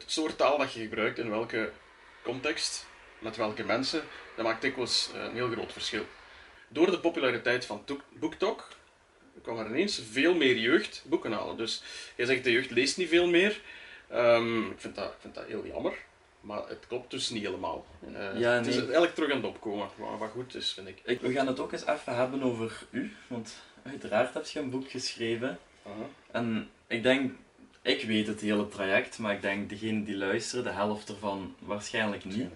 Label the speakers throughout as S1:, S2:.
S1: het soort taal dat je gebruikt in welke context, met welke mensen, dat maakt dikwijls eh, een heel groot verschil. Door de populariteit van BookTok kwam er ineens veel meer jeugd boeken halen. Dus jij zegt de jeugd leest niet veel meer. Ehm, ik, vind dat, ik vind dat heel jammer. Maar het klopt dus niet helemaal. Uh,
S2: Ja,
S1: Het is eigenlijk terug aan het opkomen, wat, goed is, vind ik.
S2: Ik, we gaan het ook eens even hebben over u, want uiteraard heb je een boek geschreven.
S1: Aha.
S2: En ik denk, ik weet het hele traject, maar ik denk degene die luisteren, de helft ervan waarschijnlijk niet.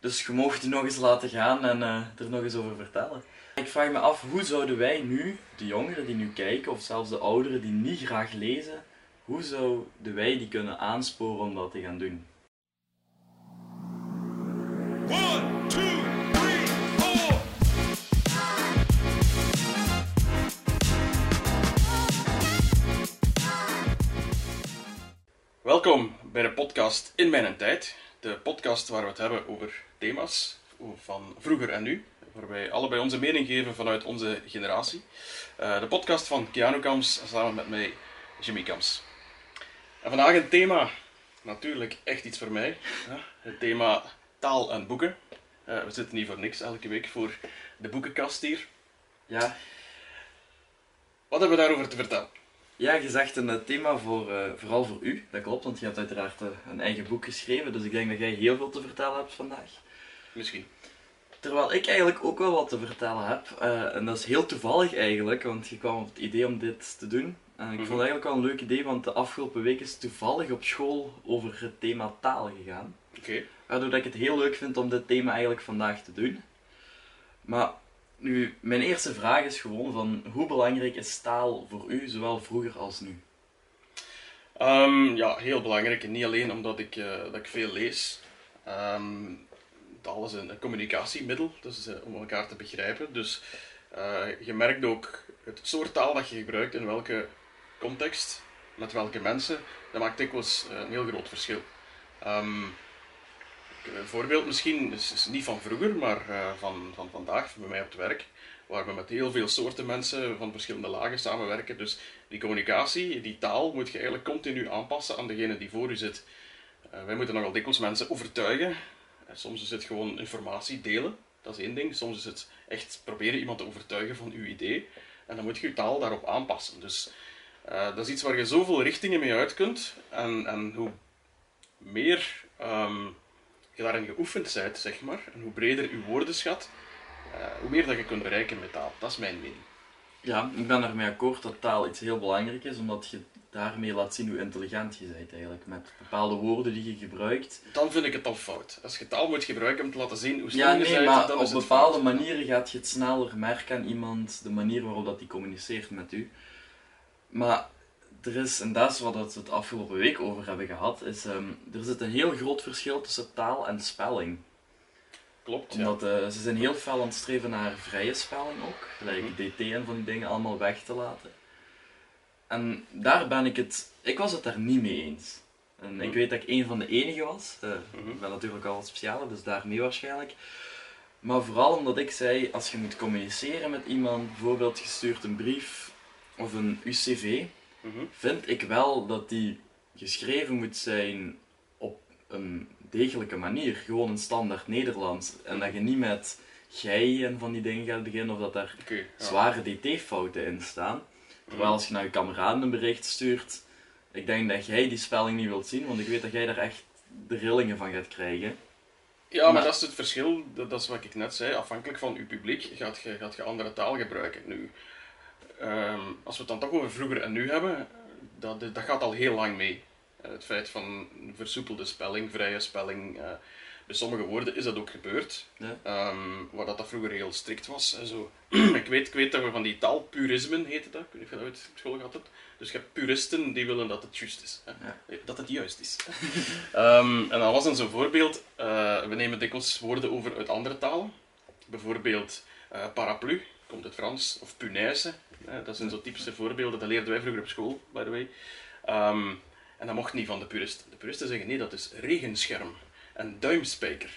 S2: Dus je mocht die nog eens laten gaan en eh, er nog eens over vertellen. Ik vraag me af, hoe zouden wij nu, de jongeren die nu kijken, of zelfs de ouderen die niet graag lezen, hoe zouden wij die kunnen aansporen om dat te gaan doen?
S3: One,
S1: Welkom bij de podcast In Mijn Tijd. De podcast waar we het hebben over thema's van vroeger en nu. Waar wij allebei onze mening geven vanuit onze generatie. Eh, de podcast van Keanu Kams samen met mij, Jimmy Kams. En vandaag een thema, natuurlijk echt iets voor mij. Ja, het thema taal en boeken. Eh, we zitten hier voor niks elke week voor de boekenkast hier.
S2: Ja,
S1: Wat hebben we daarover te vertellen?
S2: Ja je zegt een eh, thema voor, eh, vooral voor u, dat klopt, want je hebt uiteraard eh, een eigen boek geschreven, dus ik denk dat jij heel veel te vertellen hebt vandaag.
S1: Misschien.
S2: Terwijl ik eigenlijk ook wel wat te vertellen heb. en dat is heel toevallig eigenlijk, want je kwam op het idee om dit te doen. En ik
S1: Mhm.
S2: vond het eigenlijk wel een leuk idee, want de afgelopen week is toevallig op school over het thema taal gegaan.
S1: Oké.
S2: Waardoor dat ik het heel leuk vind om dit thema eigenlijk vandaag te doen. Maar nu, mijn eerste vraag is gewoon van hoe belangrijk is taal voor u, zowel vroeger als nu?
S1: Ehm, ja, heel belangrijk. En niet alleen omdat ik, eh, dat ik veel lees. Ehm, taal is een, communicatiemiddel, dus eh, om elkaar te begrijpen. Dus eh, je merkt ook het soort taal dat je gebruikt in welke context, met welke mensen, dat maakt dikwijls een heel groot verschil. Ehm, een voorbeeld misschien, is, niet van vroeger, maar eh, van, van vandaag, bij mij op het werk, waar we met heel veel soorten mensen van verschillende lagen samenwerken. Dus die communicatie, die taal, moet je eigenlijk continu aanpassen aan degene die voor u zit. Eh, wij moeten nogal dikwijls mensen overtuigen. Eh, soms is het gewoon informatie delen, dat is één ding. Soms is het echt proberen iemand te overtuigen van uw idee. En dan moet je je taal daarop aanpassen. Dus dat is iets waar je zoveel richtingen mee uit kunt. En, en hoe meer ehm, je daarin geoefend bent, zeg maar, en hoe breder je woordenschat, eh hoe meer dat je kunt bereiken met taal. Dat is mijn mening.
S2: Ja, ik ben ermee akkoord dat taal iets heel belangrijk is, omdat je daarmee laat zien hoe intelligent je bent eigenlijk. Met bepaalde woorden die je gebruikt.
S1: Dan vind ik het al fout. Als je taal moet gebruiken om te laten zien hoe slim
S2: Ja,
S1: je
S2: nee,
S1: bent,
S2: maar
S1: dan
S2: op
S1: is het
S2: bepaalde
S1: fout.
S2: manieren gaat je het sneller merken aan iemand, de manier waarop dat die communiceert met u. Maar er is, en dat is wat we het afgelopen week over hebben gehad, is ehm, er zit een heel groot verschil tussen taal en spelling.
S1: Klopt, ja.
S2: Omdat eh, ze zijn heel fel aan het streven naar vrije spelling ook, gelijk
S1: Mhm.
S2: DT en van die dingen allemaal weg te laten. En daar ben ik het, ik was het daar niet mee eens. En ik
S1: Mhm.
S2: weet dat ik een van de enigen was. Eh,
S1: Mhm.
S2: Ik ben natuurlijk al wat specialer, dus daarmee waarschijnlijk. Maar vooral omdat ik zei, als je moet communiceren met iemand, bijvoorbeeld je stuurt een brief of een UCV, Vind ik wel dat die geschreven moet zijn op een degelijke manier. Gewoon een standaard Nederlands. En dat je niet met gij en van die dingen gaat beginnen of dat daar
S1: ja.
S2: zware DT-fouten in staan. Terwijl als je naar je kameraden een bericht stuurt, ik denk dat jij die spelling niet wilt zien, want ik weet dat jij daar echt de rillingen van gaat krijgen.
S1: Ja, maar
S2: Maar-
S1: dat is het verschil, dat, dat is wat ik net zei. Afhankelijk van uw publiek gaat je, gaat je andere taal gebruiken. Nu, ehm, als we het dan toch over vroeger en nu hebben, dat, dat gaat al heel lang mee. Eh, het feit van versoepelde spelling, vrije spelling. eh, bij sommige woorden is dat ook gebeurd.
S2: Ja.
S1: Ehm, waar dat, dat vroeger heel strikt was. En zo. ik, weet, ik weet dat we van die taalpurismen heette dat. Ik weet niet of je dat op school gehad hebt. Dus je hebt puristen die willen dat het juist is.
S2: Ja.
S1: Dat het juist is. Ehm, en dan was dan zo'n voorbeeld. eh, we nemen dikwijls woorden over uit andere talen. Bijvoorbeeld paraplu, komt uit Frans. Of punaise. hè, dat zijn zo typische voorbeelden. Dat leerden wij vroeger op school, by the way. Ehm, en dat mocht niet van de puristen. De puristen zeggen nee, dat is regenscherm. En duimspijker.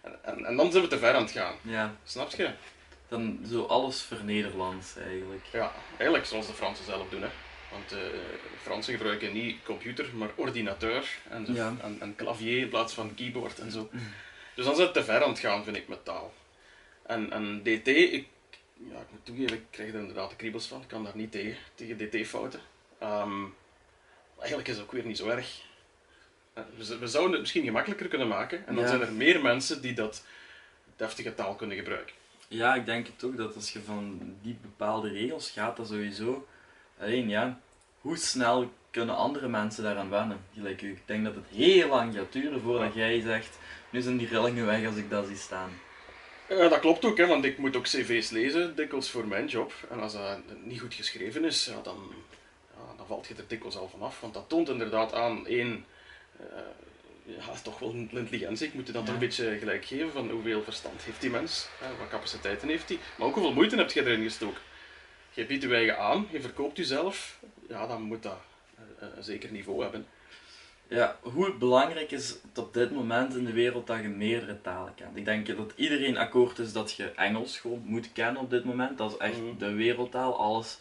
S1: En, en, en dan zijn we te ver aan het gaan.
S2: Ja,
S1: Snap je?
S2: dan zo alles vernederlands eigenlijk.
S1: Ja, eigenlijk zoals de Fransen zelf doen. Hè. Want eh, Fransen gebruiken niet computer, maar ordinateur en,
S2: Ja.
S1: en, en clavier in plaats van keyboard en zo. Dus dan is het te ver aan het gaan, vind ik, met taal. En, en DT, ik, ja, ik moet toegeven, ik krijg er inderdaad de kriebels van. Ik kan daar niet tegen, tegen DT-fouten. Ehm, eigenlijk is het ook weer niet zo erg. Eh, We, zouden het misschien gemakkelijker kunnen maken. En dan
S2: Ja.
S1: zijn er meer mensen die dat deftige taal kunnen gebruiken.
S2: Ja, ik denk het ook dat als je van die bepaalde regels gaat, dat sowieso. Alleen ja, hoe snel kunnen andere mensen daaraan wennen? Gelijk u. Ik denk dat het heel lang gaat duren voordat jij zegt: nu zijn die rillingen weg als ik dat zie staan.
S1: Ja, dat klopt ook, hè, want ik moet ook cv's lezen, dikwijls voor mijn job. En als dat niet goed geschreven is, ja, dan, ja, dan valt je er dikwijls al vanaf. Want dat toont inderdaad aan, één, eh, ja, toch wel een intelligentie. Ik moet je dat
S2: Ja.
S1: een beetje gelijk geven van hoeveel verstand heeft die mens, hè, wat capaciteiten heeft hij, maar ook hoeveel moeite heb je erin gestoken. Je biedt je eigen aan, je verkoopt jezelf, ja, dan moet dat eh, een zeker niveau hebben.
S2: Ja, hoe belangrijk is het op dit moment in de wereld dat je meerdere talen kent? Ik denk dat iedereen akkoord is dat je Engels gewoon moet kennen op dit moment. Dat is echt
S1: Mhm.
S2: de wereldtaal. Alles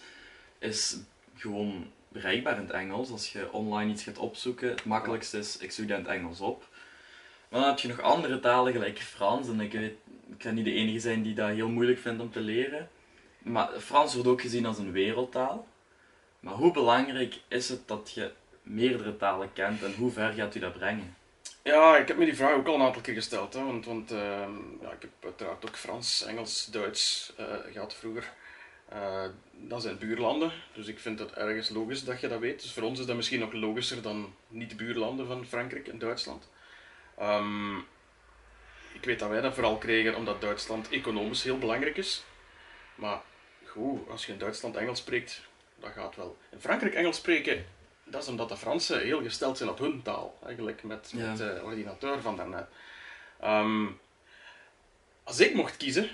S2: is gewoon bereikbaar in het Engels. Als je online iets gaat opzoeken, het makkelijkste is, ik zoek dat in het Engels op. Maar dan heb je nog andere talen, gelijk Frans. En ik, weet, ik kan niet de enige zijn die dat heel moeilijk vindt om te leren. Maar Frans wordt ook gezien als een wereldtaal. Maar hoe belangrijk is het dat je meerdere talen kent en hoe ver gaat u dat brengen?
S1: Ja, ik heb me die vraag ook al een aantal keer gesteld. Hè, want want ehm, ja, ik heb uiteraard ook Frans, Engels, Duits eh, gehad vroeger. Eh, dat zijn buurlanden, dus ik vind het ergens logisch dat je dat weet. Dus voor ons is dat misschien nog logischer dan niet-buurlanden van Frankrijk en Duitsland. Ehm, ik weet dat wij dat vooral kregen omdat Duitsland economisch heel belangrijk is. Maar goed, als je in Duitsland Engels spreekt, dat gaat wel. In Frankrijk Engels spreken, dat is omdat de Fransen heel gesteld zijn op hun taal. Eigenlijk met,
S2: Ja.
S1: met de ordinateur van daarnet. Ehm, als ik mocht kiezen,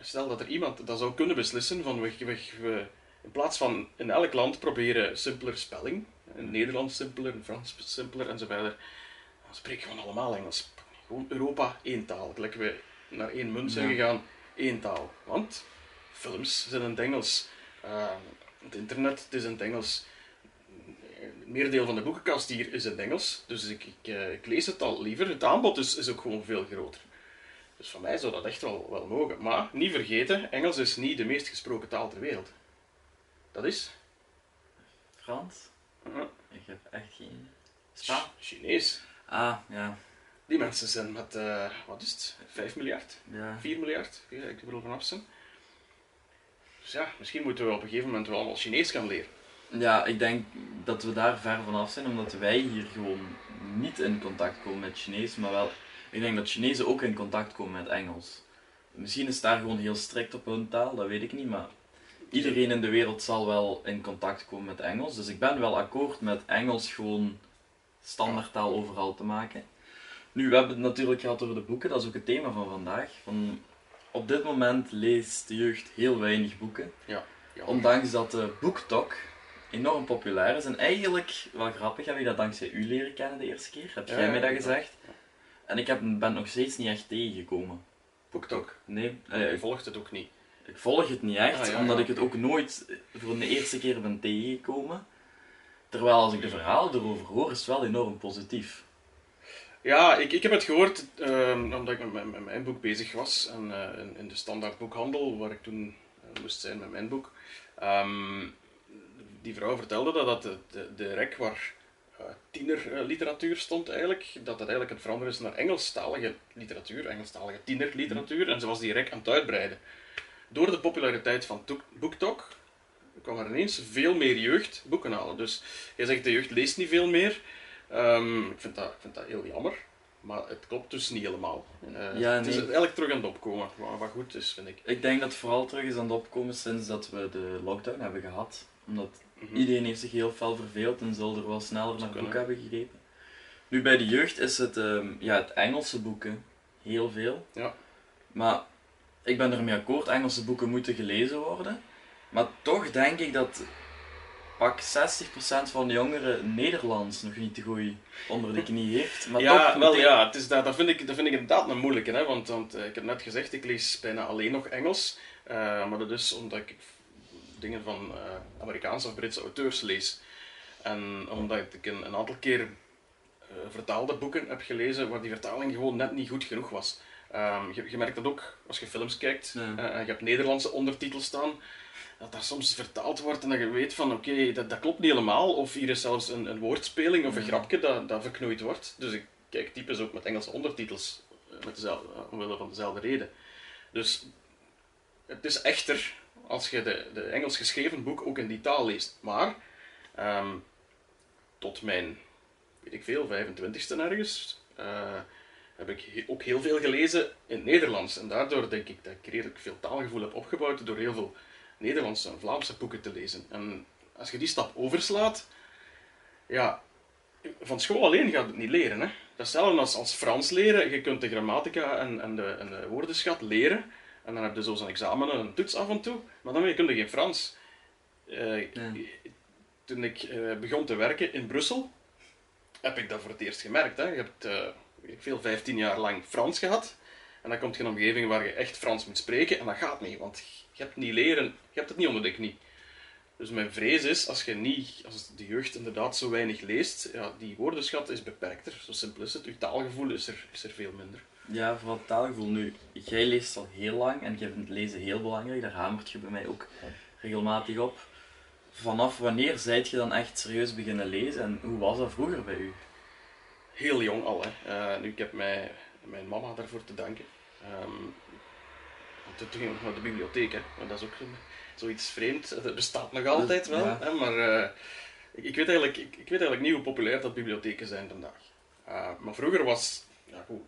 S1: stel dat er iemand dat zou kunnen beslissen van we, in plaats van in elk land proberen simpeler spelling, in Nederlands simpeler, in Frans simpeler en zo verder, dan spreken we allemaal Engels. Gewoon Europa één taal. Gelijk we naar één munt zijn
S2: Ja.
S1: gegaan, één taal. Want films zijn in het Engels, eh, het internet het is in het Engels. Het merendeel van de boekenkast hier is in het Engels, dus ik, ik, eh, ik lees het al liever. Het aanbod is, is ook gewoon veel groter. Dus voor mij zou dat echt wel, wel mogen. Maar niet vergeten, Engels is niet de meest gesproken taal ter wereld. Dat is
S2: Frans?
S1: uh,
S2: Ik heb echt geen... Spa?
S1: Chinees.
S2: Ah, ja.
S1: Die mensen zijn met, eh, wat is het, 5 miljard,
S2: ja.
S1: 4 miljard, ja, ik er vanaf zijn. Dus ja, misschien moeten we op een gegeven moment wel allemaal Chinees gaan leren.
S2: Ja, ik denk dat we daar ver vanaf zijn, omdat wij hier gewoon niet in contact komen met Chinees, maar wel... Ik denk dat Chinezen ook in contact komen met Engels. Misschien is daar gewoon heel strikt op hun taal, dat weet ik niet, maar iedereen in de wereld zal wel in contact komen met Engels. Dus ik ben wel akkoord met Engels gewoon standaardtaal overal te maken. Nu, we hebben het natuurlijk gehad over de boeken, dat is ook het thema van vandaag. Van, op dit moment leest de jeugd heel weinig boeken.
S1: Ja.
S2: Ondanks dat de BookTok enorm populair is. En eigenlijk, wel grappig, heb ik dat dankzij u leren kennen de eerste keer. Heb jij mij dat gezegd? En ik heb, ben nog steeds niet echt tegengekomen.
S1: BookTok.
S2: Nee,
S1: Nee,
S2: eh,
S1: je
S2: ik,
S1: volgt het ook niet.
S2: ik volg het niet echt,
S1: Ah,
S2: omdat ik het ook nooit voor de eerste keer ben tegengekomen. Terwijl als ik de verhalen erover hoor, is het wel enorm positief.
S1: Ja, ik, ik heb het gehoord ehm, omdat ik met, mijn- met mijn boek bezig was. En eh, in, in de standaard boekhandel, waar ik toen eh, moest zijn met mijn boek. ehm, die vrouw vertelde dat, dat de, de, de rek waar eh, tienerliteratuur stond eigenlijk, dat dat eigenlijk het veranderen is naar Engelstalige literatuur, Engelstalige tienerliteratuur. En ze was die rek aan het uitbreiden. Door de populariteit van BookTok kwam er ineens veel meer jeugd boeken halen. Dus jij zegt de jeugd leest niet veel meer. Ehm, ik, vind dat, ik vind dat heel jammer, maar het klopt dus niet helemaal. Eh,
S2: Ja,
S1: Het is
S2: nee.
S1: eigenlijk terug aan het opkomen, wat, wat goed is, vind ik.
S2: Ik denk dat het vooral terug is aan het opkomen sinds dat we de lockdown hebben gehad. Omdat
S1: Mhm.
S2: iedereen heeft zich heel fel verveeld en zal er wel sneller naar boeken hebben gegrepen. Nu bij de jeugd is het, ehm, ja, het Engelse boeken heel veel.
S1: Ja.
S2: Maar ik ben ermee akkoord, Engelse boeken moeten gelezen worden. Maar toch denk ik dat pak 60% van de jongeren Nederlands nog niet te goed onder de knie heeft. Maar
S1: ja,
S2: toch
S1: wel,
S2: ik-
S1: ja het is dat, dat, vind ik, dat vind ik inderdaad een moeilijke. Hè? Want, want eh, ik heb net gezegd, ik lees bijna alleen nog Engels. Eh, maar dat is omdat ik dingen van eh, Amerikaanse of Britse auteurs lees. En omdat ik een, een aantal keer eh, vertaalde boeken heb gelezen waar die vertaling gewoon net niet goed genoeg was. Ehm, je, je merkt dat ook als je films kijkt eh, en je hebt Nederlandse ondertitels staan, dat daar soms vertaald wordt en dat je weet van oké, dat, dat klopt niet helemaal. Of hier is zelfs een, een woordspeling of een grapje dat, dat verknoeid wordt. Dus ik kijk typisch ook met Engelse ondertitels, met dezelfde, omwille van dezelfde reden. Dus het is echter als je de, de Engels geschreven boek ook in die taal leest. Maar ehm, tot mijn, weet ik veel, 25ste ergens, eh, heb ik ook heel veel gelezen in het Nederlands. En daardoor denk ik dat ik redelijk veel taalgevoel heb opgebouwd door heel veel Nederlandse en Vlaamse boeken te lezen. En als je die stap overslaat, ja, van school alleen gaat het niet leren. Hè? Dat is hetzelfde als, als Frans leren. Je kunt de grammatica en, en, de, en de woordenschat leren. En dan heb je zo zo'n examen en een toets af en toe. Maar dan kun je geen Frans. Eh. Toen ik eh, begon te werken in Brussel, heb ik dat voor het eerst gemerkt. Hè. Je hebt eh, veel, 15 jaar lang Frans gehad. En dan komt je in een omgeving waar je echt Frans moet spreken. En dat gaat niet, want je hebt niet leren, je hebt het niet onder de knie. Dus mijn vrees is, als, je niet, als de jeugd inderdaad zo weinig leest, ja, die woordenschat is beperkter. Zo simpel is het. Je taalgevoel is er, is er veel minder.
S2: Ja, vooral het taalgevoel. Nu, jij leest al heel lang en jij vindt lezen heel belangrijk. Daar hamert je bij mij ook regelmatig op. Vanaf wanneer zijt je dan echt serieus beginnen lezen en hoe was dat vroeger bij u?
S1: Heel jong al. Hè. Eh, nu, ik heb mij, mijn mama daarvoor te danken. Want toen ging ik nog naar de bibliotheek. Hè. Maar dat is ook zoiets vreemd. Het bestaat nog altijd wel.
S2: Ja.
S1: Hè, maar eh, ik, ik, weet eigenlijk, ik, ik weet eigenlijk niet hoe populair dat bibliotheken zijn vandaag. Eh, maar vroeger was... Ja, goed,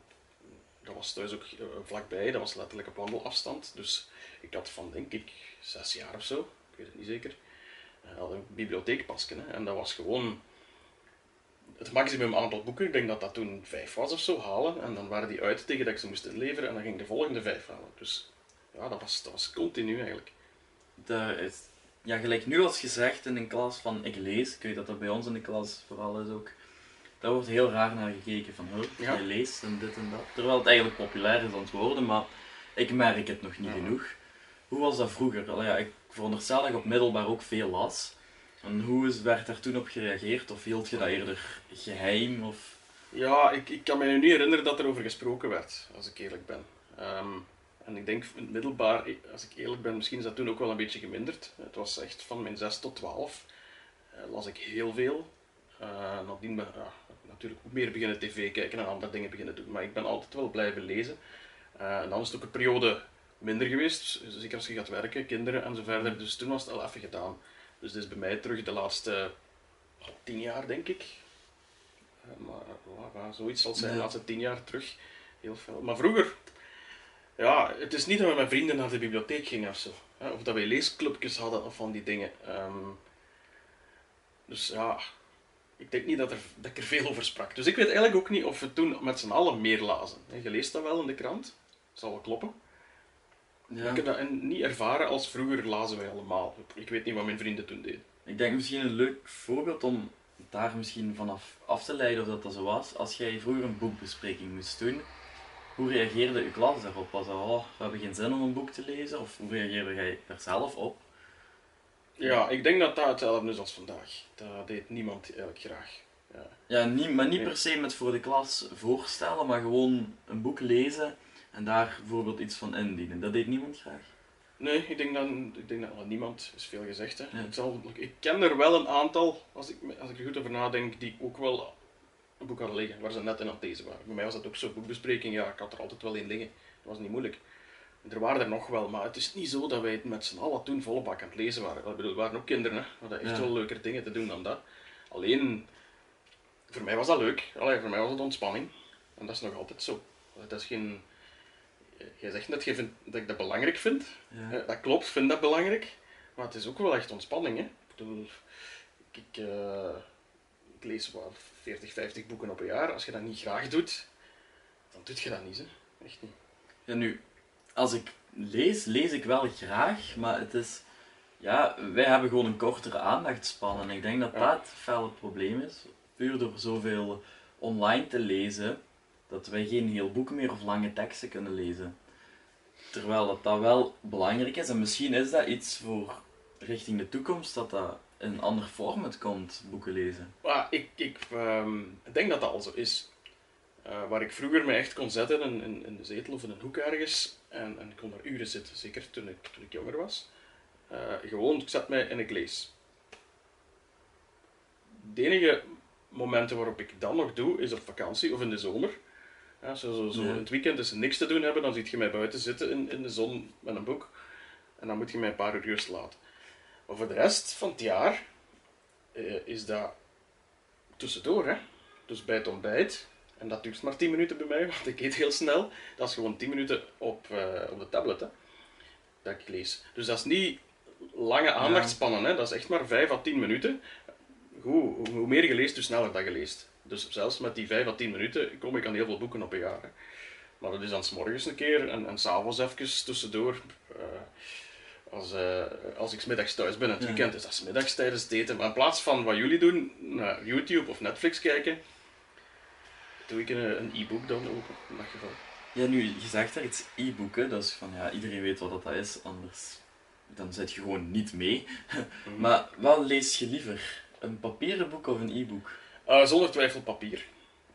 S1: dat was thuis ook eh, vlakbij. Dat was letterlijk op wandelafstand. Dus ik had van, denk ik, zes jaar of zo. Ik weet het niet zeker. eh, had een bibliotheekpasje. Hè. En dat was gewoon het maximum aantal boeken, ik denk dat dat toen vijf was of zo, halen. En dan waren die uit tegen dat ik ze moest inleveren en dan ging ik de volgende vijf halen. Dus ja, dat was, dat was continu eigenlijk.
S2: Is, ja, gelijk nu als gezegd in een klas van ik lees, ik weet dat dat bij ons in de klas vooral is ook, daar wordt heel raar naar gekeken van, oh,
S1: Ja.
S2: jij leest en dit en dat. Terwijl het eigenlijk populair is aan het worden, maar ik merk het nog niet
S1: Ja.
S2: genoeg. Hoe was dat vroeger? Allee, ja, ik veronderstel dat je op middelbaar ook veel las. En hoe is, werd daar toen op gereageerd? Of hield je dat eerder geheim? Of...
S1: Ja, ik, ik kan me nu niet herinneren dat er over gesproken werd, als ik eerlijk ben. Ehm, en ik denk in het middelbaar, als ik eerlijk ben, misschien is dat toen ook wel een beetje geminderd. Het was echt van mijn 6 tot 12 eh, las ik heel veel. Eh nadien ben ja, natuurlijk ook meer beginnen tv kijken en andere dingen beginnen doen. Maar ik ben altijd wel blijven lezen. Eh, en dan is het ook een periode minder geweest, zeker als je gaat werken, kinderen en zo verder. Dus toen was het al even gedaan. Dus dit is bij mij terug de laatste tien jaar, denk ik. Eh, maar voilà, zoiets zal zijn, de laatste tien jaar terug. Heel veel. Maar vroeger, ja, het is niet dat we met vrienden naar de bibliotheek gingen of zo. Hè, of dat wij leesclubjes hadden of van die dingen. Ehm, dus ja, ik denk niet dat, er, dat ik er veel over sprak. Dus ik weet eigenlijk ook niet of we toen met z'n allen meer lazen. Je leest dat wel in de krant, zal wel kloppen.
S2: Ja.
S1: Ik heb dat niet ervaren als vroeger lazen wij allemaal. Ik weet niet wat mijn vrienden toen deden.
S2: Ik denk misschien een leuk voorbeeld om daar misschien vanaf af te leiden of dat dat zo was. Als jij vroeger een boekbespreking moest doen, hoe reageerde je klas daarop? Was dat, oh, we hebben geen zin om een boek te lezen? Of hoe reageerde jij er zelf op?
S1: Ja, ik denk dat dat hetzelfde is als vandaag. Dat deed niemand eigenlijk graag. Ja.
S2: Ja, niet, maar niet per se met voor de klas voorstellen, maar gewoon een boek lezen en daar bijvoorbeeld iets van indienen. Dat deed niemand graag.
S1: Nee, ik denk dat, ik denk dat niemand is veel gezegd. Hè.
S2: Ja.
S1: Ik, zal, ik ken er wel een aantal, als ik, als ik er goed over nadenk, die ook wel een boek hadden liggen, waar ze net in aan het lezen waren. Bij mij was dat ook zo, boekbespreking, ja, ik had er altijd wel in liggen. Dat was niet moeilijk. Er waren er nog wel, maar het is niet zo dat wij het met z'n allen toen volle bak aan het lezen waren. Ik bedoel, we waren ook kinderen, hè. we hadden echt
S2: Ja.
S1: wel leuker dingen te doen dan dat. Alleen, voor mij was dat leuk. Allee, voor mij was het ontspanning. En dat is nog altijd zo. Dat is geen... Jij zegt net dat ik dat belangrijk vind.
S2: Ja.
S1: Ja, dat klopt, ik vind dat belangrijk. Maar het is ook wel echt ontspanning. Hè? Ik, bedoel, ik, ik, eh, ik lees wel 40, 50 boeken op een jaar. Als je dat niet graag doet, dan doe je dat niet. Hè? Echt niet.
S2: Ja, nu, als ik lees, lees ik wel graag, maar het is... Ja, wij hebben gewoon een kortere aandachtspan en ik denk dat
S1: Ja.
S2: dat het felle probleem is. Puur door zoveel online te lezen, dat wij geen heel boek meer of lange teksten kunnen lezen. Terwijl dat, dat wel belangrijk is en misschien is dat iets voor richting de toekomst, dat dat in een ander format komt, boeken lezen.
S1: Maar ik, ik ehm, denk dat dat al zo is. Eh, waar ik vroeger me echt kon zetten in, in, in de zetel of in een hoek ergens en, en ik kon daar uren zitten, zeker toen ik, toen ik jonger was. Eh, gewoon, ik zet mij en ik lees. De enige momenten waarop ik dat nog doe, is op vakantie of in de zomer. Ja, zo, zo, zo in het weekend is niks te doen hebben, dan ziet je mij buiten zitten in, in de zon met een boek. En dan moet je mij een paar uur rust laten. Maar voor de rest van het jaar eh, is dat tussendoor. Hè? Dus bij het ontbijt. En dat duurt maar 10 minuten bij mij, want ik eet heel snel. Dat is gewoon 10 minuten op, eh, op de tablet. Hè? Dat ik lees. Dus dat is niet lange aandachtspannen. Hè? Dat is echt maar 5 à 10 minuten. Goed, hoe, hoe meer je leest, hoe sneller dat je leest. Dus zelfs met die 5 à 10 minuten kom ik aan heel veel boeken op een jaar. Hè? Maar dat is dan 's morgens een keer en, en s'avonds even tussendoor. eh, als, eh, als ik 's middags thuis ben het
S2: Ja.
S1: weekend, is dat 's middags tijdens het eten. Maar in plaats van wat jullie doen, naar YouTube of Netflix kijken, doe ik een, e-book dan open. In dat geval.
S2: Ja, nu, je zegt daar iets e-boeken, dat is van, ja, iedereen weet wat dat is, anders dan zit je gewoon niet mee. Maar wat lees je liever? Een papieren boek of een e-book?
S1: Eh, zonder twijfel papier.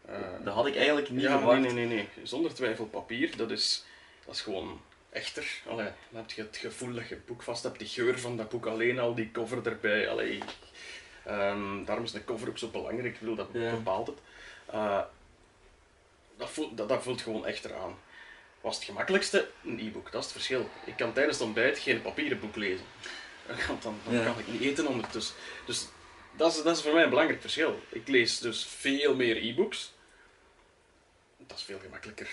S1: Eh,
S2: Dat had ik eigenlijk niet
S1: ja,
S2: verwacht.
S1: nee, nee, nee, nee. Zonder twijfel papier, dat is, dat is gewoon echter. Allee, dan heb je het gevoel dat je het boek vast hebt, die geur van dat boek alleen al, die cover erbij. Allee, ehm, daarom is de cover ook zo belangrijk, ik bedoel, dat
S2: Ja.
S1: bepaalt het. Eh, dat, voelt, dat, dat voelt gewoon echter aan. Was het gemakkelijkste? Een e-book, dat is het verschil. Ik kan tijdens het ontbijt geen papieren boek lezen. Dan, dan
S2: Ja.
S1: kan ik niet eten ondertussen. Dus dat is, dat is voor mij een belangrijk verschil. Ik lees dus veel meer e-books. Dat is veel gemakkelijker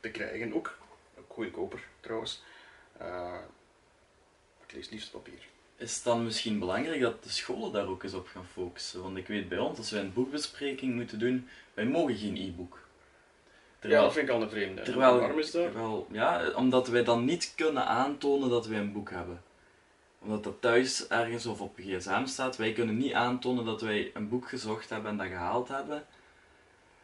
S1: te krijgen ook. Ook goedkoper trouwens. Eh, ik lees liefst papier.
S2: Is het dan misschien belangrijk dat de scholen daar ook eens op gaan focussen? Want ik weet bij ons, als wij een boekbespreking moeten doen, wij mogen geen e-book.
S1: Ja, dat vind ik al een vreemde.
S2: terwijl,
S1: Waarom is dat?
S2: terwijl- ja, omdat wij dan niet kunnen aantonen dat wij een boek hebben. Omdat dat thuis ergens of op gsm staat. Wij kunnen niet aantonen dat wij een boek gezocht hebben en dat gehaald hebben.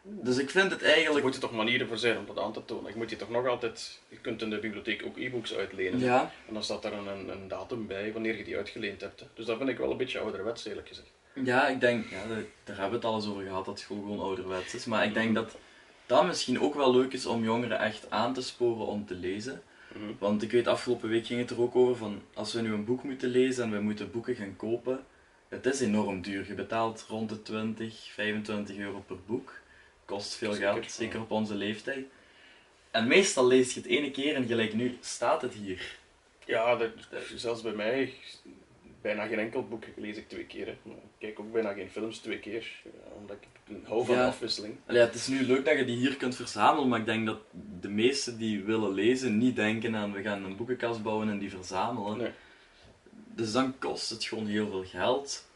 S2: Dus ik vind het
S1: Er
S2: eigenlijk...
S1: moeten toch manieren voor zijn om dat aan te tonen. Ik moet je toch nog altijd... Je kunt in de bibliotheek ook e-books uitlenen.
S2: Ja,
S1: En dan staat daar een, een, een datum bij wanneer je die uitgeleend hebt. hè. Dus dat vind ik wel een beetje ouderwets, eerlijk gezegd.
S2: Ja, ik denk, ja, daar- hebben we het al eens over gehad, dat school gewoon ouderwets is. Maar ik denk dat dat misschien ook wel leuk is om jongeren echt aan te sporen om te lezen.
S1: Mhm.
S2: Want ik weet, afgelopen week ging het er ook over van, als we nu een boek moeten lezen en we moeten boeken gaan kopen, het is enorm duur. Je betaalt rond de 20, 25 euro per boek. Kost veel
S1: Zeker,
S2: geld, zeker op onze leeftijd. En meestal lees je het ene keer en gelijk nu staat het hier.
S1: Ja, dat, zelfs bij mij, bijna geen enkel boek lees ik twee keer. Hè. Maar Ik kijk ook bijna geen films twee keer, ja, omdat ik hou van
S2: Ja.
S1: afwisseling.
S2: Allee, het is nu leuk dat je die hier kunt verzamelen, maar ik denk dat de meesten die willen lezen niet denken aan we gaan een boekenkast bouwen en die verzamelen.
S1: Nee.
S2: Dus dan kost het gewoon heel veel geld.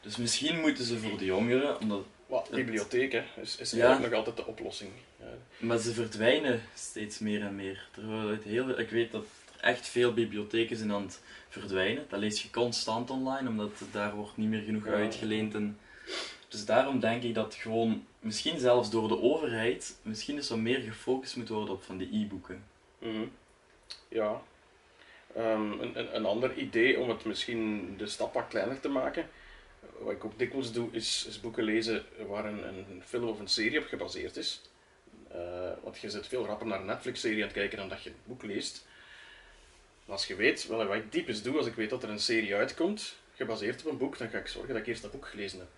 S2: Dus misschien moeten ze voor de jongeren, omdat,
S1: Wat, bibliotheek hè, is, is
S2: Ja.
S1: nog altijd de oplossing. Ja.
S2: maar ze verdwijnen steeds meer en meer. Terwijl het heel, ik weet dat er echt veel bibliotheken zijn aan het verdwijnen. Dat lees je constant online, omdat het daar wordt niet meer genoeg
S1: Ja.
S2: uitgeleend. En, dus daarom denk ik dat gewoon, misschien zelfs door de overheid, misschien is er meer gefocust moet worden op van die e-boeken.
S1: Mhm. Ja. Ehm, een, een, ander idee om het misschien de stap wat kleiner te maken, wat ik ook dikwijls doe, is, is boeken lezen waar een, een film of een serie op gebaseerd is. Eh, want je zit veel rapper naar een Netflix-serie aan het kijken dan dat je een boek leest. Als je weet, wat ik typisch doe, als ik weet dat er een serie uitkomt, gebaseerd op een boek, dan ga ik zorgen dat ik eerst dat boek gelezen heb.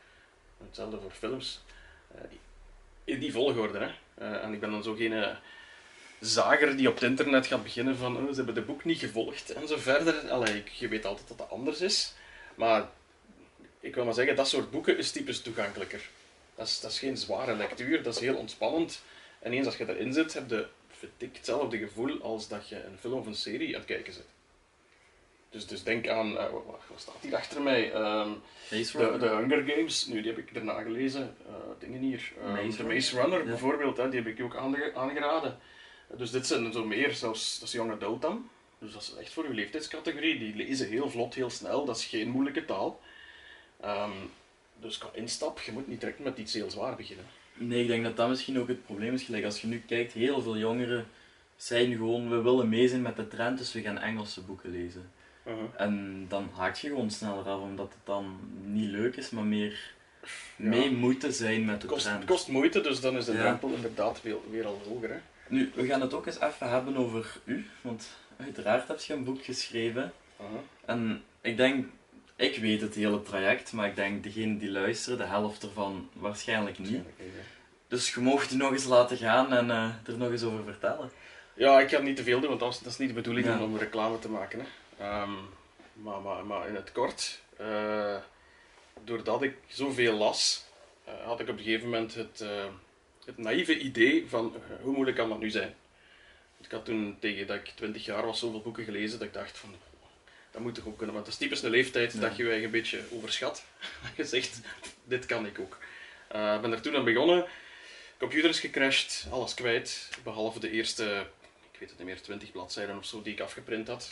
S1: Hetzelfde voor films. Eh, in die volgorde, hè. Eh, en ik ben dan zo geen... eh, zager die op het internet gaat beginnen van oh, ze hebben de boek niet gevolgd en zo verder. Allee, je weet altijd dat dat anders is. Maar ik wil maar zeggen, dat soort boeken is typisch toegankelijker. Dat is, dat is geen zware lectuur, dat is heel ontspannend. En eens als je erin zit, heb je vind ik, hetzelfde gevoel als dat je een film of een serie aan het kijken zit. Dus, dus denk aan, eh, wat, staat hier achter mij? Ehm,
S2: Maze
S1: de, Hunger Games, nu die heb ik daarna gelezen. eh, dingen hier. Eh,
S2: Maze
S1: de
S2: Runner.
S1: Maze Runner
S2: Ja.
S1: bijvoorbeeld, hè, die heb ik je ook aange- aangeraden. Dus dit zijn zo meer, zelfs dat is young adult dan. Dus dat is echt voor uw leeftijdscategorie. Die lezen heel vlot, heel snel. Dat is geen moeilijke taal. Ehm, dus qua instap, je moet niet direct met iets heel zwaar beginnen.
S2: Nee, ik denk dat dat misschien ook het probleem is. Gelijk als je nu kijkt, heel veel jongeren zijn gewoon, we willen mee zijn met de trend, dus we gaan Engelse boeken lezen.
S1: Uh-huh.
S2: En dan haak je gewoon sneller af, omdat het dan niet leuk is, maar meer
S1: Ja.
S2: mee moeten zijn met de
S1: kost,
S2: trend.
S1: het kost moeite, dus dan is de
S2: Ja.
S1: drempel inderdaad weer, weer al hoger. Hè?
S2: Nu, we gaan het ook eens even hebben over u, want uiteraard heb je een boek geschreven.
S1: Uh-huh.
S2: En ik denk, ik weet het hele traject, maar ik denk degene die luisteren, de helft ervan waarschijnlijk niet. Dus je mocht die nog eens laten gaan en eh, er nog eens over vertellen.
S1: Ja, ik ga niet te veel doen, want dat is, dat is niet de bedoeling
S2: Ja.
S1: om, reclame te maken. Hè. Ehm, maar, maar, maar in het kort, eh, doordat ik zoveel las, eh, had ik op een gegeven moment het, het naïeve idee van hoe moeilijk kan dat nu zijn. Ik had toen tegen dat ik 20 jaar was zoveel boeken gelezen dat ik dacht van dat moet toch ook kunnen, want dat is typisch een leeftijd
S2: Ja.
S1: dat je je eigen een beetje overschat. Dat je zegt, dit kan ik ook. Eh, Ik ben er toen aan begonnen, computer is gecrashed, alles kwijt, behalve de eerste ik weet het niet meer, 20 bladzijden of zo die ik afgeprint had.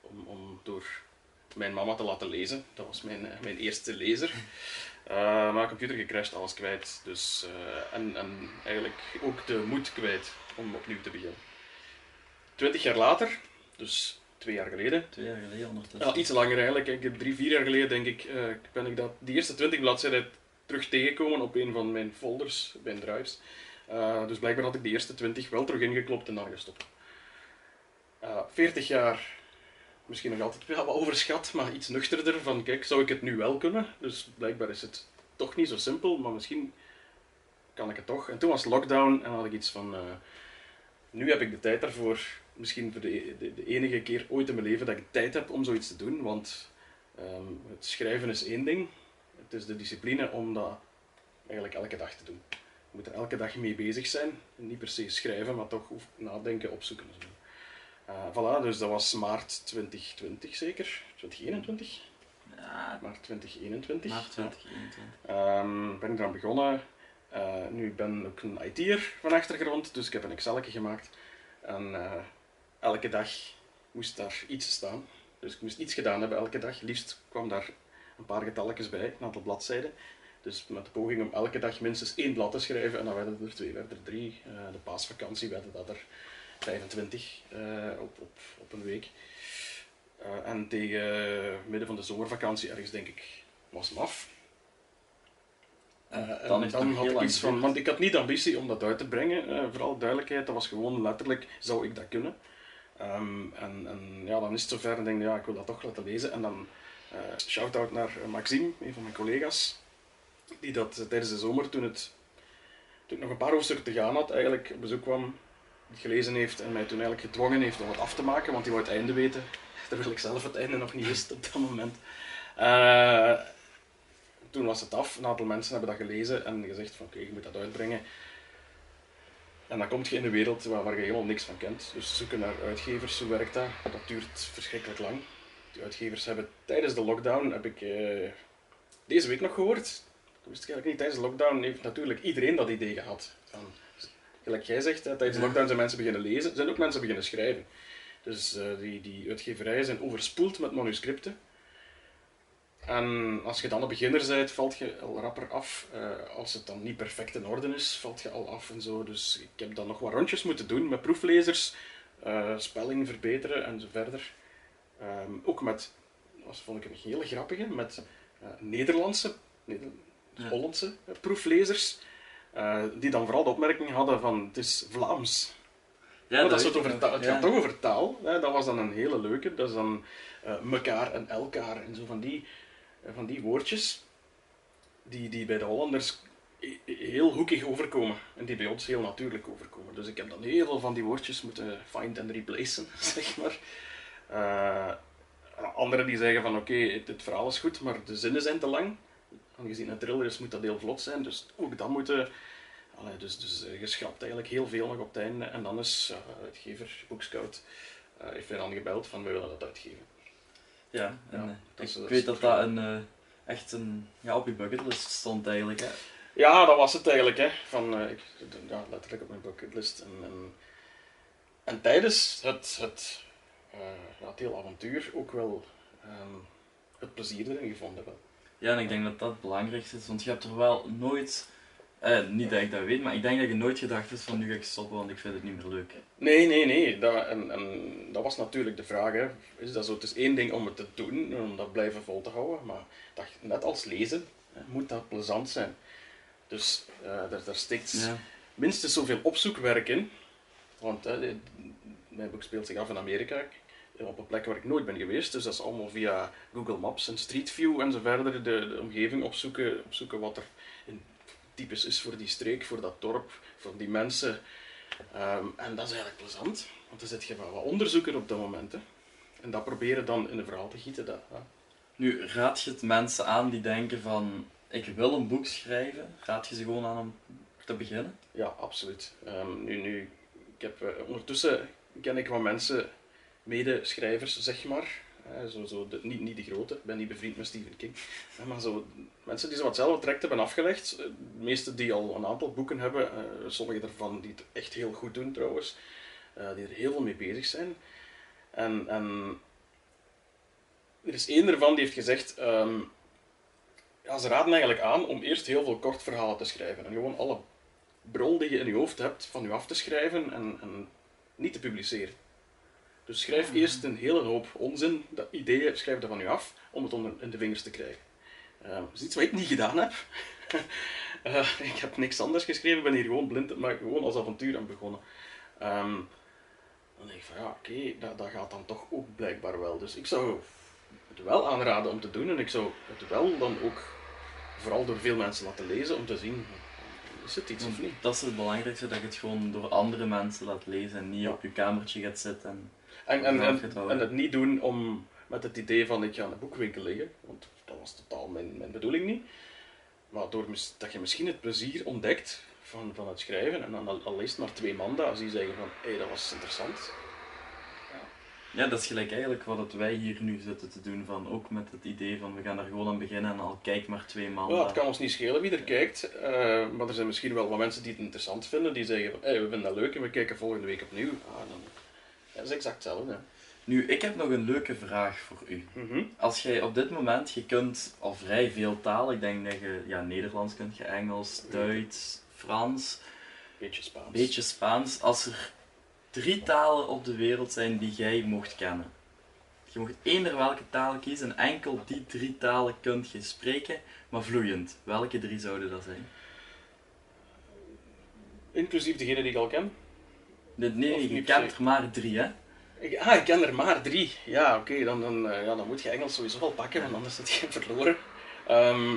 S1: Om, om door mijn mama te laten lezen. Dat was mijn, eh, mijn eerste lezer. Eh, maar computer gecrashed, alles kwijt. Dus, en, en eigenlijk ook de moed kwijt om opnieuw te beginnen. 20 jaar later, dus twee jaar geleden.
S2: Twee jaar geleden ondertussen.
S1: Ja, iets langer eigenlijk. Ik heb drie, vier jaar geleden denk ik, eh, ben ik dat, die eerste 20 bladzijden terug tegengekomen op een van mijn folders, mijn drives. Eh, dus blijkbaar had ik die eerste 20 wel terug ingeklopt en dan gestopt. Eh 40 jaar, misschien nog altijd wel wat overschat, maar iets nuchterder van kijk, zou ik het nu wel kunnen? Dus blijkbaar is het toch niet zo simpel, maar misschien kan ik het toch. En toen was lockdown en had ik iets van, nu heb ik de tijd daarvoor, misschien voor de, de, de enige keer ooit in mijn leven dat ik tijd heb om zoiets te doen, want ehm, het schrijven is één ding, het is de discipline om dat eigenlijk elke dag te doen. Je moet er elke dag mee bezig zijn. Niet per se schrijven, maar toch nadenken, opzoeken. en zo. Eh, voilà, dus dat was maart 2020 zeker. 2021?
S2: Ja,
S1: Maart 2021.
S2: maart 2021.
S1: Ehm, ben ik eraan begonnen. Eh, nu ik ben ook een IT'er van achtergrond, dus ik heb een Excel gemaakt. En eh, elke dag moest daar iets staan. Dus ik moest iets gedaan hebben elke dag. Liefst kwam daar een paar getalletjes bij, een aantal bladzijden. Dus met de poging om elke dag minstens één blad te schrijven. En dan werden er twee, werden er drie. Eh, de paasvakantie werden dat er 25 eh, op, op, op een week. Eh, en tegen midden van de zomervakantie, ergens denk ik, was het af.
S2: Dan nog
S1: had ik iets van, want ik had niet de ambitie om dat uit te brengen, eh, vooral duidelijkheid, dat was gewoon letterlijk, zou ik dat kunnen? Ehm, en, en ja, dan is het zover en denk ik, ja, ik wil dat toch laten lezen. En dan eh shout-out naar eh, Maxime, een van mijn collega's, die dat tijdens de zomer, toen, het, ik nog een paar hoofdstukken te gaan had, eigenlijk op bezoek kwam, gelezen heeft en mij toen eigenlijk gedwongen heeft om het af te maken, want hij wou het einde weten, terwijl ik zelf het einde nog niet wist op dat moment. Eh, toen was het af, een aantal mensen hebben dat gelezen en gezegd van oké, je moet dat uitbrengen. En dan kom je in een wereld waar, waar je helemaal niks van kent. Dus zoeken naar uitgevers, hoe werkt dat? Dat duurt verschrikkelijk lang. Die uitgevers hebben tijdens de lockdown, heb ik eh, deze week nog gehoord, dat wist ik eigenlijk niet, tijdens de lockdown heeft natuurlijk iedereen dat idee gehad. Van, gelijk jij zegt, hè, tijdens de lockdown zijn mensen beginnen lezen, zijn ook mensen beginnen schrijven. Dus eh, die, die uitgeverijen zijn overspoeld met manuscripten. En als je dan een beginner bent, valt je al rapper af. Eh, als het dan niet perfect in orde is, valt je al af en zo. Dus ik heb dan nog wat rondjes moeten doen met proeflezers, eh, spelling verbeteren en zo verder. Ehm, ook met, dat vond ik een hele grappige, met eh, Nederlandse, Neder-
S2: Ja.
S1: Hollandse proeflezers. die dan vooral de opmerking hadden van het is Vlaams.
S2: Ja,
S1: Want als
S2: weet
S1: het, over taal, het
S2: Ja.
S1: gaat toch over taal. Hè? Dat was dan een hele leuke. Dat is dan mekaar en elkaar en zo van die, van die woordjes. Die, die bij de Hollanders he- heel hoekig overkomen. En die bij ons heel natuurlijk overkomen. Dus ik heb dan heel veel van die woordjes moeten find and replacen, zeg maar. Eh, anderen die zeggen van oké, het, het verhaal is goed, maar de zinnen zijn te lang. Aangezien het thriller is, moet dat heel vlot zijn. Dus ook dat moeten... Dus, dus eh, je schrapt eigenlijk heel veel nog op het einde. En dan is uh, uitgever, Bookscout, eh heeft mij dan gebeld van we willen dat uitgeven.
S2: Ja, en, eh,
S1: is-
S2: ik weet dat dat een, eh, echt een, ja, op je bucketlist stond eigenlijk. Hè.
S1: Ja, dat was het eigenlijk. Hè. Van, eh, ik, ja, letterlijk op mijn bucketlist. En, en, en tijdens het, het, ja, het hele avontuur ook wel ehm, het plezier erin gevonden. Wel.
S2: Ja, en ik denk dat dat het belangrijkste is, want je hebt er wel nooit Eh, niet dat ik dat weet, maar ik denk dat je nooit gedacht hebt van nu ga ik stoppen, want ik vind het niet meer leuk.
S1: Nee, nee, nee. Dat, en, en dat was natuurlijk de vraag. Hè. Is dat zo? Het is één ding om het te doen, om dat blijven vol te houden. Maar dat, net als lezen hè, moet dat plezant zijn. Dus eh daar, daar steekt
S2: Ja.
S1: minstens zoveel opzoekwerk in. Want hè, dit- mijn boek speelt zich af in Amerika. Op een plek waar ik nooit ben geweest. Dus dat is allemaal via Google Maps en Street View en zo verder. De, de omgeving opzoeken, opzoeken wat er in typisch is voor die streek, voor dat dorp, voor die mensen. Ehm, en dat is eigenlijk plezant. Want dan zit je wat wat onderzoeker op dat moment. Hè. En dat proberen dan in een verhaal te gieten. Dat, ja.
S2: Nu, raad je het mensen aan die denken van ik wil een boek schrijven, raad je ze gewoon aan om te beginnen?
S1: Ja, absoluut. Ehm, nu, nu, ik heb, eh, ondertussen ken ik wat mensen, medeschrijvers, zeg maar. Eh, zo, niet, niet de grote, ik ben niet bevriend met Stephen King. Eh, maar zo, mensen die zo hetzelfde traject hebben afgelegd. eh, De meeste die al een aantal boeken hebben, sommige daarvan die het echt heel goed doen trouwens. die er heel veel mee bezig zijn. En, er is één ervan die heeft gezegd... ehm, ja, ze raden eigenlijk aan om eerst heel veel kort verhalen te schrijven. En gewoon alle brol die je in je hoofd hebt van je af te schrijven en, en niet te publiceren. Dus schrijf eerst een hele hoop onzin, dat ideeën, schrijf dat van je af, om het onder in de vingers te krijgen. Eh, dat is iets wat ik niet gedaan heb. Eh, ik heb niks anders geschreven, ik ben hier gewoon blind, maar gewoon als avontuur aan begonnen. Ehm, dan denk ik van ja, oké, dat, dat gaat dan toch ook blijkbaar wel. Dus ik zou het wel aanraden om te doen en ik zou het wel dan ook vooral door veel mensen laten lezen om te zien, is het iets of niet?
S2: Dat is het belangrijkste, dat je het gewoon door andere mensen laat lezen en niet
S1: Ja.
S2: op je kamertje gaat zitten. En...
S1: En, en,
S2: het
S1: niet doen om met het idee van ik ga in een boekwinkel liggen, want dat was totaal mijn, mijn bedoeling niet. Maar door dat je misschien het plezier ontdekt van, van het schrijven en dan al, al leest maar twee manda's die zeggen van hé, dat was interessant.
S2: Ja, dat is gelijk eigenlijk wat wij hier nu zitten te doen, van, ook met het idee van we gaan er gewoon aan beginnen en al kijk maar twee maanden.
S1: Ja, het kan ons niet schelen wie er kijkt, eh, maar er zijn misschien wel wat mensen die het interessant vinden, die zeggen van hé, we vinden dat leuk en we kijken volgende week opnieuw. Ah, dan, dat is exact hetzelfde.
S2: Nu, ik heb nog een leuke vraag voor u.
S1: Mhm.
S2: Als jij op dit moment, je kunt al vrij veel talen, ik denk dat je ja, Nederlands kunt, je Engels, Duits, Frans,
S1: Beetje Spaans.
S2: beetje Spaans. Als er drie talen op de wereld zijn die jij mocht kennen. Je mocht eender welke taal kiezen en enkel die drie talen kunt je spreken, maar vloeiend. Welke drie zouden dat zijn?
S1: Inclusief degene die ik al ken.
S2: Nee, nee, je kent er maar drie, hè?
S1: Ik, ah, ik ken er maar drie. Ja, oké, dan, dan, eh, ja, dan moet je Engels sowieso wel pakken, want anders zit je verloren. Ehm,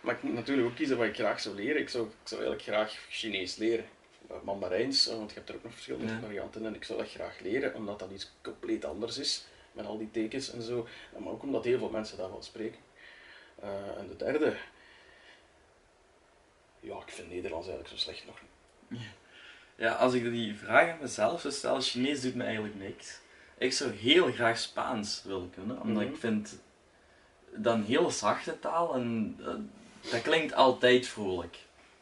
S1: maar ik moet natuurlijk ook kiezen wat ik graag zou leren. Ik zou, ik zou eigenlijk graag Chinees leren. Eh, Mandarijns, eh, want je hebt er ook nog verschillende
S2: Ja.
S1: varianten en ik zou dat graag leren, omdat dat iets compleet anders is, met al die tekens en zo. Maar ook omdat heel veel mensen dat wel spreken. En de derde... Ja, ik vind Nederlands eigenlijk zo slecht nog niet.
S2: Ja, als ik die vraag aan mezelf zou stellen, Chinees doet me eigenlijk niks. Ik zou heel graag Spaans willen kunnen, omdat
S1: Mhm.
S2: ik vind dat een hele zachte taal en eh, dat klinkt altijd vrolijk.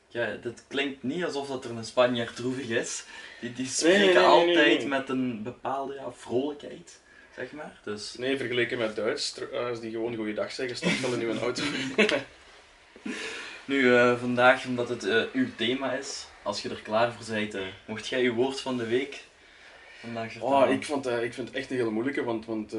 S2: Ja, dat klinkt niet alsof dat er een Spanjaard droevig is. Die, die spreken
S1: nee, nee, nee,
S2: altijd met een bepaalde ja, vrolijkheid, zeg maar. Dus
S1: Nee, vergeleken met Duits, als die gewoon goeiedag zeggen, stapt wel in uw auto.
S2: nu, eh, vandaag, omdat het eh, uw thema is, als je er klaar voor bent, eh, mocht jij uw woord van de week vandaag vertellen?
S1: Oh, ik, vond, ik vind het echt een hele moeilijke, want, want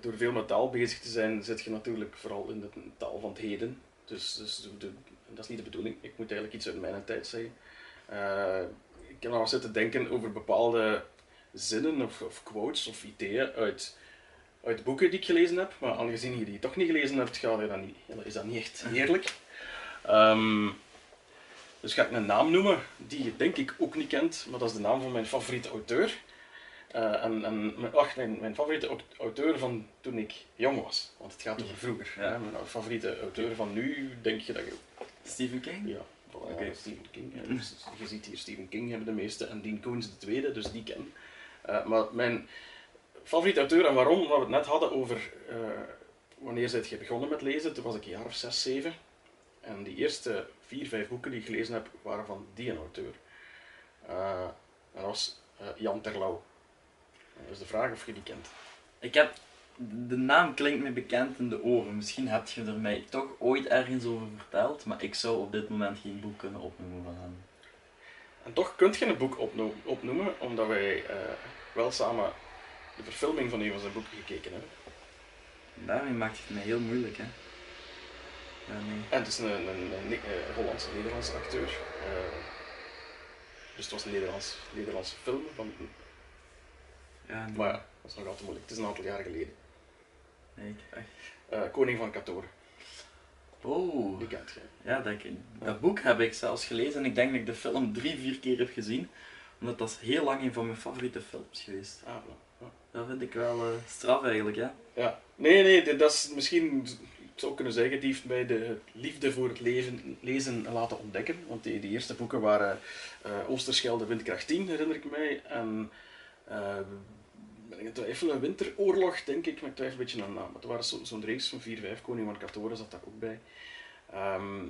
S1: door veel met taal bezig te zijn, zit je natuurlijk vooral in de taal van het heden. Dus, dus de- de- dat is niet de bedoeling. Ik moet eigenlijk iets uit mijn tijd zeggen. Ik heb eens zitten denken over bepaalde zinnen of, of quotes of ideeën uit, uit boeken die ik gelezen heb. Maar aangezien je die toch niet gelezen hebt, ga je dat niet, is dat niet echt eerlijk. Ehm, dus ga ik een naam noemen die je denk ik ook niet kent, maar dat is de naam van mijn favoriete auteur. Eh, en, en mijn, wacht, mijn, mijn favoriete au- auteur van toen ik jong was. Want het gaat over vroeger.
S2: Ja.
S1: hè. Mijn favoriete auteur van nu, denk je dat je...
S2: Stephen King?
S1: Ja,
S2: Oké.
S1: Stephen King. Dus je ziet hier Stephen King hebben de meeste en Dean Koontz de tweede, dus die ken. Eh, maar mijn favoriete auteur, en waarom? Omdat we het net hadden over eh, wanneer zit je begonnen met lezen. Toen was ik een jaar of zes, zeven. En die eerste vier, vijf boeken die ik gelezen heb, waren van die een auteur. Eh, dat was eh, Jan Terlouw. Dat is de vraag of je die kent.
S2: Ik heb de naam klinkt me bekend in de oren. Misschien heb je er mij toch ooit ergens over verteld, maar ik zou op dit moment geen boek kunnen opnoemen van hem.
S1: En toch kunt je een boek opno- opnoemen, omdat wij eh, wel samen de verfilming van een van zijn boeken gekeken hebben.
S2: Daarmee maakt het mij heel moeilijk, hè. Nee.
S1: En het is een, een, eh, Hollandse-Nederlandse acteur. Eh, dus het was een Nederlands, Nederlandse film. Van,
S2: Ja,
S1: maar ja, dat is nog altijd moeilijk. Het is een aantal jaren geleden.
S2: Nee, ik.
S1: Eh, Koning van Katoren,
S2: Oh,
S1: die kent je.
S2: ja, dat, dat boek heb ik zelfs gelezen en ik denk dat ik de film drie, vier keer heb gezien. Omdat dat is heel lang een van mijn favoriete films geweest.
S1: Ah. Ja.
S2: Dat vind ik wel eh, straf eigenlijk, ja.
S1: Ja, nee, nee, dat is misschien, zou kunnen zeggen, die heeft mij de liefde voor het leven, lezen laten ontdekken. Want die, eerste boeken waren eh Oosterschelde Windkracht 10, herinner ik mij. En eh ben Winteroorlog, denk ik, maar ik twijfel een beetje aan naam. Het waren zo- zo'n reeks van 4, 5, Koning van Katoren zat daar ook bij. Ehm,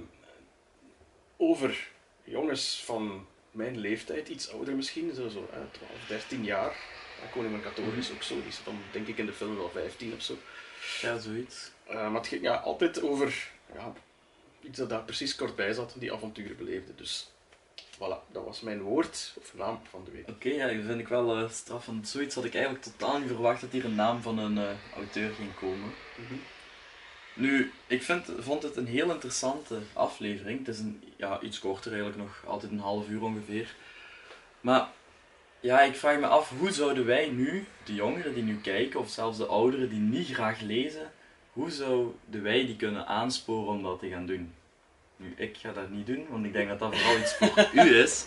S1: over jongens van mijn leeftijd, iets ouder misschien, zo, zo eh, 12, 13 jaar. Ja, Koning van Katoren is ook zo, die zit dan denk ik in de film wel 15 of zo.
S2: Ja, zoiets.
S1: Eh, maar het ging ja, altijd over ja, iets dat daar precies kort bij zat, die avonturen beleefde. Dus voilà, dat was mijn woord of naam van de week.
S2: Oké, ja, dat vind ik wel eh straffend. Zoiets had ik eigenlijk totaal niet verwacht dat hier een naam van een eh, auteur ging komen. Nu, ik vind, vond het een heel interessante aflevering. Het is een, ja, iets korter eigenlijk, nog altijd een half uur ongeveer. Maar ja, ik vraag me af, hoe zouden wij nu, de jongeren die nu kijken, of zelfs de ouderen die niet graag lezen, hoe zouden wij die kunnen aansporen om dat te gaan doen? Nu, ik ga dat niet doen, want ik denk dat dat vooral iets voor u is.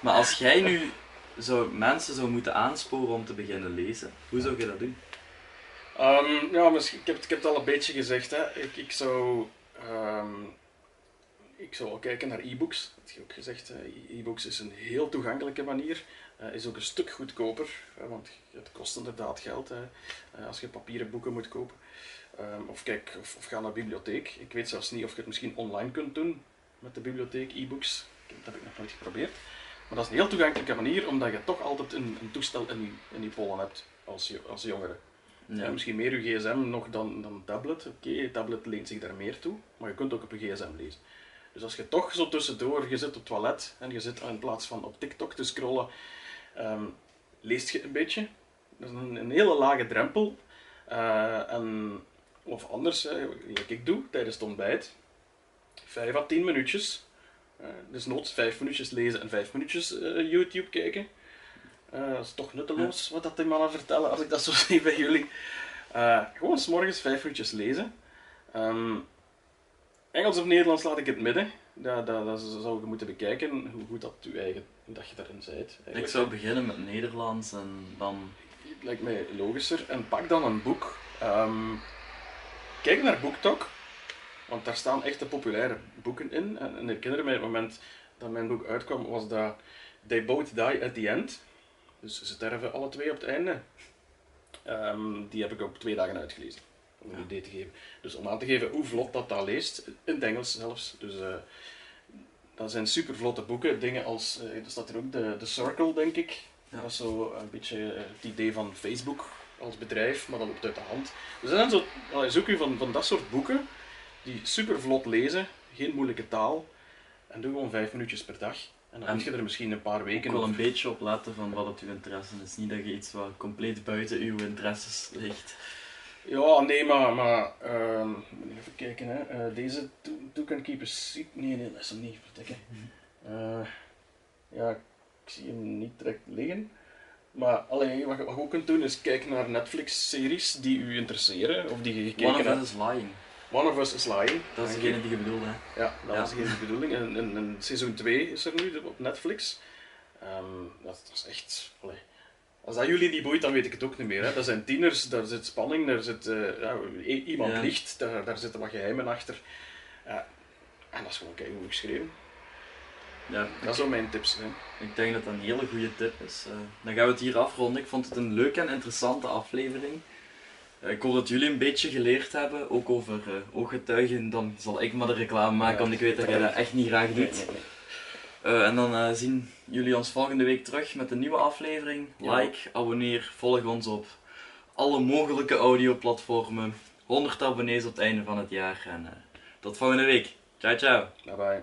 S2: Maar als jij nu zou, mensen zou moeten aansporen om te beginnen lezen, hoe zou je dat doen?
S1: Ehm, ja, misschien, ik, heb, ik heb het al een beetje gezegd. Hè. Ik, ik, zou, ehm, zou al kijken naar e-books. Dat heb je ook gezegd. E- E-books is een heel toegankelijke manier. Eh, is ook een stuk goedkoper, hè, want het kost inderdaad geld hè, eh, als je papieren boeken moet kopen. Ehm, of, kijk, of, of ga naar de bibliotheek. Ik weet zelfs niet of je het misschien online kunt doen met de bibliotheek, e-books. Dat heb ik nog nooit geprobeerd. Maar dat is een heel toegankelijke manier, omdat je toch altijd een, een toestel in je, in je pollen hebt als, je, als jongere. Ja, misschien meer uw gsm nog dan, dan tablet. Oké, tablet leent zich daar meer toe, maar je kunt ook op je gsm lezen. Dus als je toch zo tussendoor, je zit op het toilet en je zit in plaats van op TikTok te scrollen, ehm, leest je een beetje. Dat is een, een hele lage drempel. Eh, en, of anders, hè, wat ik doe tijdens het ontbijt, 5 à 10 minuutjes. Eh, dus noods 5 minuutjes lezen en 5 minuutjes eh, YouTube kijken. Dat is toch nutteloos wat dat die mannen vertellen als ik dat zo zie bij jullie. Gewoon s'morgens 5 minuutjes lezen. Ehm, Engels of Nederlands laat ik het midden. Dat, dat, dat zou je moeten bekijken hoe goed dat, je eigen, dat je daarin bent.
S2: Ik zou beginnen met Nederlands en dan
S1: Het lijkt mij logischer. En pak dan een boek. Ehm, kijk naar BookTok. Want daar staan echt de populaire boeken in. En, en ik herinner mij het moment dat mijn boek uitkwam, was dat They Both Die at the End. Dus ze sterven alle twee op het einde. Ehm, die heb ik op twee dagen uitgelezen. Om een idee te geven. Dus om aan te geven hoe vlot dat dat leest. In het Engels zelfs. Dus eh, dat zijn super vlotte boeken. Dingen als, eh, er staat er ook de, de Circle, denk ik.
S2: Ja.
S1: Dat is zo een beetje eh, het idee van Facebook als bedrijf, maar dan loopt uit de hand. Dus dat zijn zo, allee, zoek u van, van dat soort boeken die super vlot lezen, geen moeilijke taal. En doe gewoon vijf minuutjes per dag. En dan heb je er misschien een paar weken
S2: wel een beetje op letten van wat het uw interesse is. Niet dat je iets wat compleet buiten uw interesses ligt.
S1: Ja, nee, maar, maar ehm, even kijken. Hè. Eh, deze Two Can Keep a Secret. Nee, nee, dat is hem niet. Vertikken. Eh, ja, ik zie hem niet direct liggen. Maar allee, wat, je- wat je ook kunt doen is kijken naar Netflix-series die u interesseren of die je gekeken
S2: One of
S1: hebt.
S2: Us is Lying.
S1: One of Us is Lying.
S2: Dat is degene die je bedoelde. hè.
S1: Ja, dat
S2: Ja.
S1: was geen bedoeling. En, en, en seizoen 2 is er nu op Netflix. Ehm, dat, dat is echt. allee. Als dat jullie niet boeit, dan weet ik het ook niet meer. Hè. Dat zijn tieners, daar zit spanning, daar zit eh, ja, iemand
S2: Ja.
S1: liegt, daar, daar zitten wat geheimen achter. En dat is gewoon kijk goed geschreven.
S2: Ja,
S1: Dat zou mijn tips zijn.
S2: Ik denk dat dat een hele goede tip is. Eh, dan gaan we het hier afronden. Ik vond het een leuke en interessante aflevering. Eh, ik hoop dat jullie een beetje geleerd hebben, ook over ooggetuigen. Dan zal ik maar de reclame maken,
S1: Ja.
S2: want ik weet dat jij dat echt niet graag doet.
S1: Nee, nee, nee.
S2: Eh, en dan eh, zien jullie ons volgende week terug met een nieuwe aflevering. Like, abonneer, volg ons op alle mogelijke audioplatformen. 100 abonnees op het einde van het jaar. En eh, tot volgende week. Ciao, ciao.
S1: Bye bye.